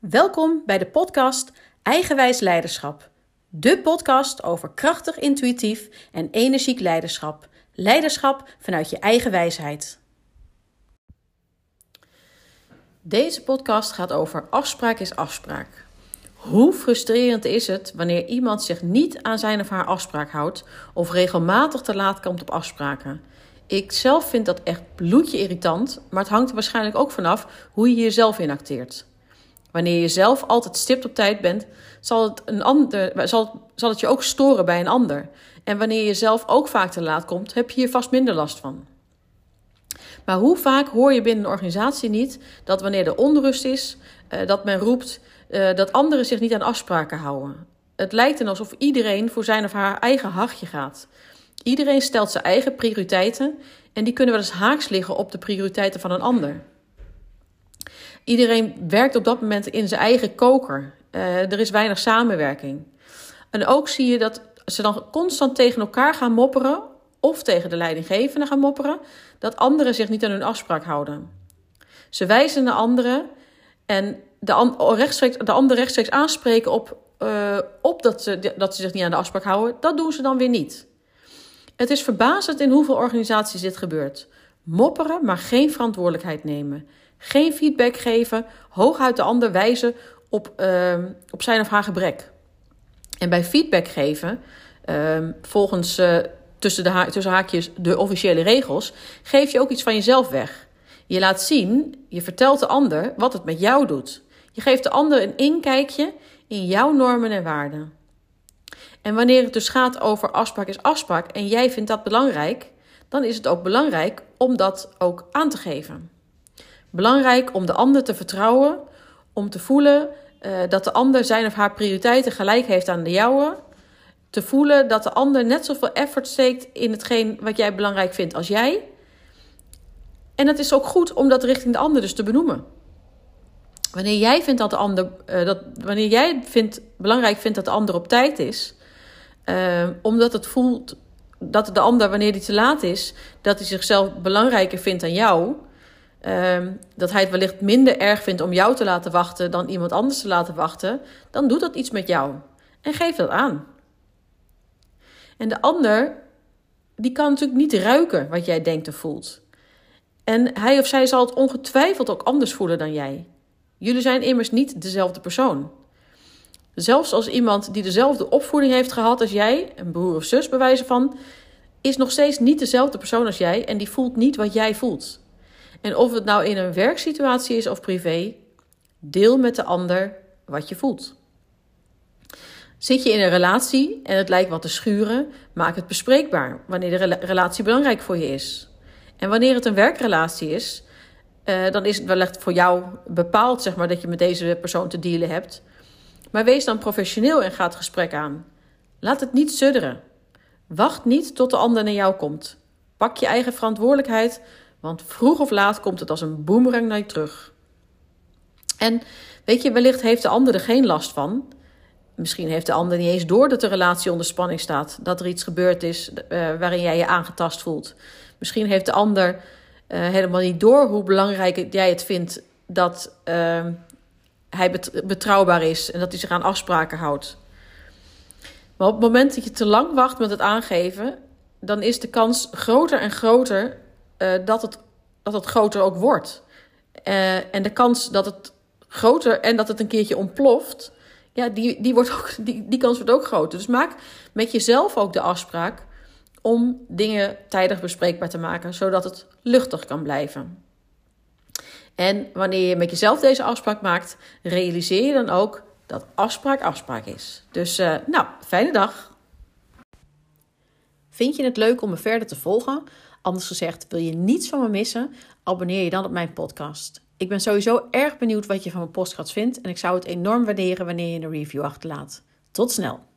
Welkom bij de podcast Eigenwijs Leiderschap. De podcast over krachtig, intuïtief en energiek leiderschap. Leiderschap vanuit je eigen wijsheid. Deze podcast gaat over afspraak is afspraak. Hoe frustrerend is het wanneer iemand zich niet aan zijn of haar afspraak houdt of regelmatig te laat komt op afspraken? Ik zelf vind dat echt bloedje irritant, maar het hangt er waarschijnlijk ook vanaf hoe je jezelf inacteert. Wanneer je zelf altijd stipt op tijd bent, zal het, een ander, zal, zal het je ook storen bij een ander. En wanneer je zelf ook vaak te laat komt, heb je hier vast minder last van. Maar hoe vaak hoor je binnen een organisatie niet dat wanneer er onrust is, uh, dat men roept uh, dat anderen zich niet aan afspraken houden? Het lijkt dan alsof iedereen voor zijn of haar eigen hachje gaat. Iedereen stelt zijn eigen prioriteiten en die kunnen wel eens haaks liggen op de prioriteiten van een ander. Iedereen werkt op dat moment in zijn eigen koker. Uh, er is weinig samenwerking. En ook zie je dat ze dan constant tegen elkaar gaan mopperen, of tegen de leidinggevende gaan mopperen, dat anderen zich niet aan hun afspraak houden. Ze wijzen naar anderen en de, rechtstreeks, de ander rechtstreeks aanspreken op, uh, op dat, ze, dat ze zich niet aan de afspraak houden, dat doen ze dan weer niet. Het is verbazend in hoeveel organisaties dit gebeurt. Mopperen, maar geen verantwoordelijkheid nemen. Geen feedback geven, hooguit de ander wijzen op, uh, op zijn of haar gebrek. En bij feedback geven, uh, volgens uh, tussen, de tussen haakjes de officiële regels, geef je ook iets van jezelf weg. Je laat zien, je vertelt de ander wat het met jou doet. Je geeft de ander een inkijkje in jouw normen en waarden. En wanneer het dus gaat over afspraak is afspraak en jij vindt dat belangrijk, dan is het ook belangrijk om dat ook aan te geven. Belangrijk om de ander te vertrouwen, om te voelen uh, dat de ander zijn of haar prioriteiten gelijk heeft aan de jouwe. Te voelen dat de ander net zoveel effort steekt in hetgeen wat jij belangrijk vindt als jij. En het is ook goed om dat richting de ander dus te benoemen. Wanneer jij vindt dat de ander, uh, dat, wanneer jij vindt, belangrijk vindt dat de ander op tijd is, uh, omdat het voelt dat de ander, wanneer die te laat is, dat hij zichzelf belangrijker vindt dan jou, Um, dat hij het wellicht minder erg vindt om jou te laten wachten dan iemand anders te laten wachten, dan doet dat iets met jou. En geef dat aan. En de ander, die kan natuurlijk niet ruiken wat jij denkt of voelt. En hij of zij zal het ongetwijfeld ook anders voelen dan jij. Jullie zijn immers niet dezelfde persoon. Zelfs als iemand die dezelfde opvoeding heeft gehad als jij, een broer of zus bewijzen van, is nog steeds niet dezelfde persoon als jij en die voelt niet wat jij voelt. En of het nou in een werksituatie is of privé, deel met de ander wat je voelt. Zit je in een relatie en het lijkt wat te schuren, maak het bespreekbaar wanneer de relatie belangrijk voor je is. En wanneer het een werkrelatie is, uh, dan is het wellicht voor jou bepaald zeg maar, dat je met deze persoon te dealen hebt. Maar wees dan professioneel en ga het gesprek aan. Laat het niet sudderen. Wacht niet tot de ander naar jou komt. Pak je eigen verantwoordelijkheid want vroeg of laat komt het als een boemerang naar je terug. En weet je, wellicht heeft de ander er geen last van. Misschien heeft de ander niet eens door dat de relatie onder spanning staat. Dat er iets gebeurd is uh, waarin jij je aangetast voelt. Misschien heeft de ander uh, helemaal niet door hoe belangrijk jij het vindt dat uh, hij bet betrouwbaar is en dat hij zich aan afspraken houdt. Maar op het moment dat je te lang wacht met het aangeven, dan is de kans groter en groter uh, dat, het, dat het groter ook wordt. Uh, en de kans dat het groter en dat het een keertje ontploft, ja, die, die, wordt ook, die, die kans wordt ook groter. Dus maak met jezelf ook de afspraak om dingen tijdig bespreekbaar te maken, zodat het luchtig kan blijven. En wanneer je met jezelf deze afspraak maakt, realiseer je dan ook dat afspraak afspraak is. Dus uh, nou, fijne dag. Vind je het leuk om me verder te volgen? Anders gezegd, wil je niets van me missen? Abonneer je dan op mijn podcast. Ik ben sowieso erg benieuwd wat je van mijn podcast vindt en ik zou het enorm waarderen wanneer je een review achterlaat. Tot snel!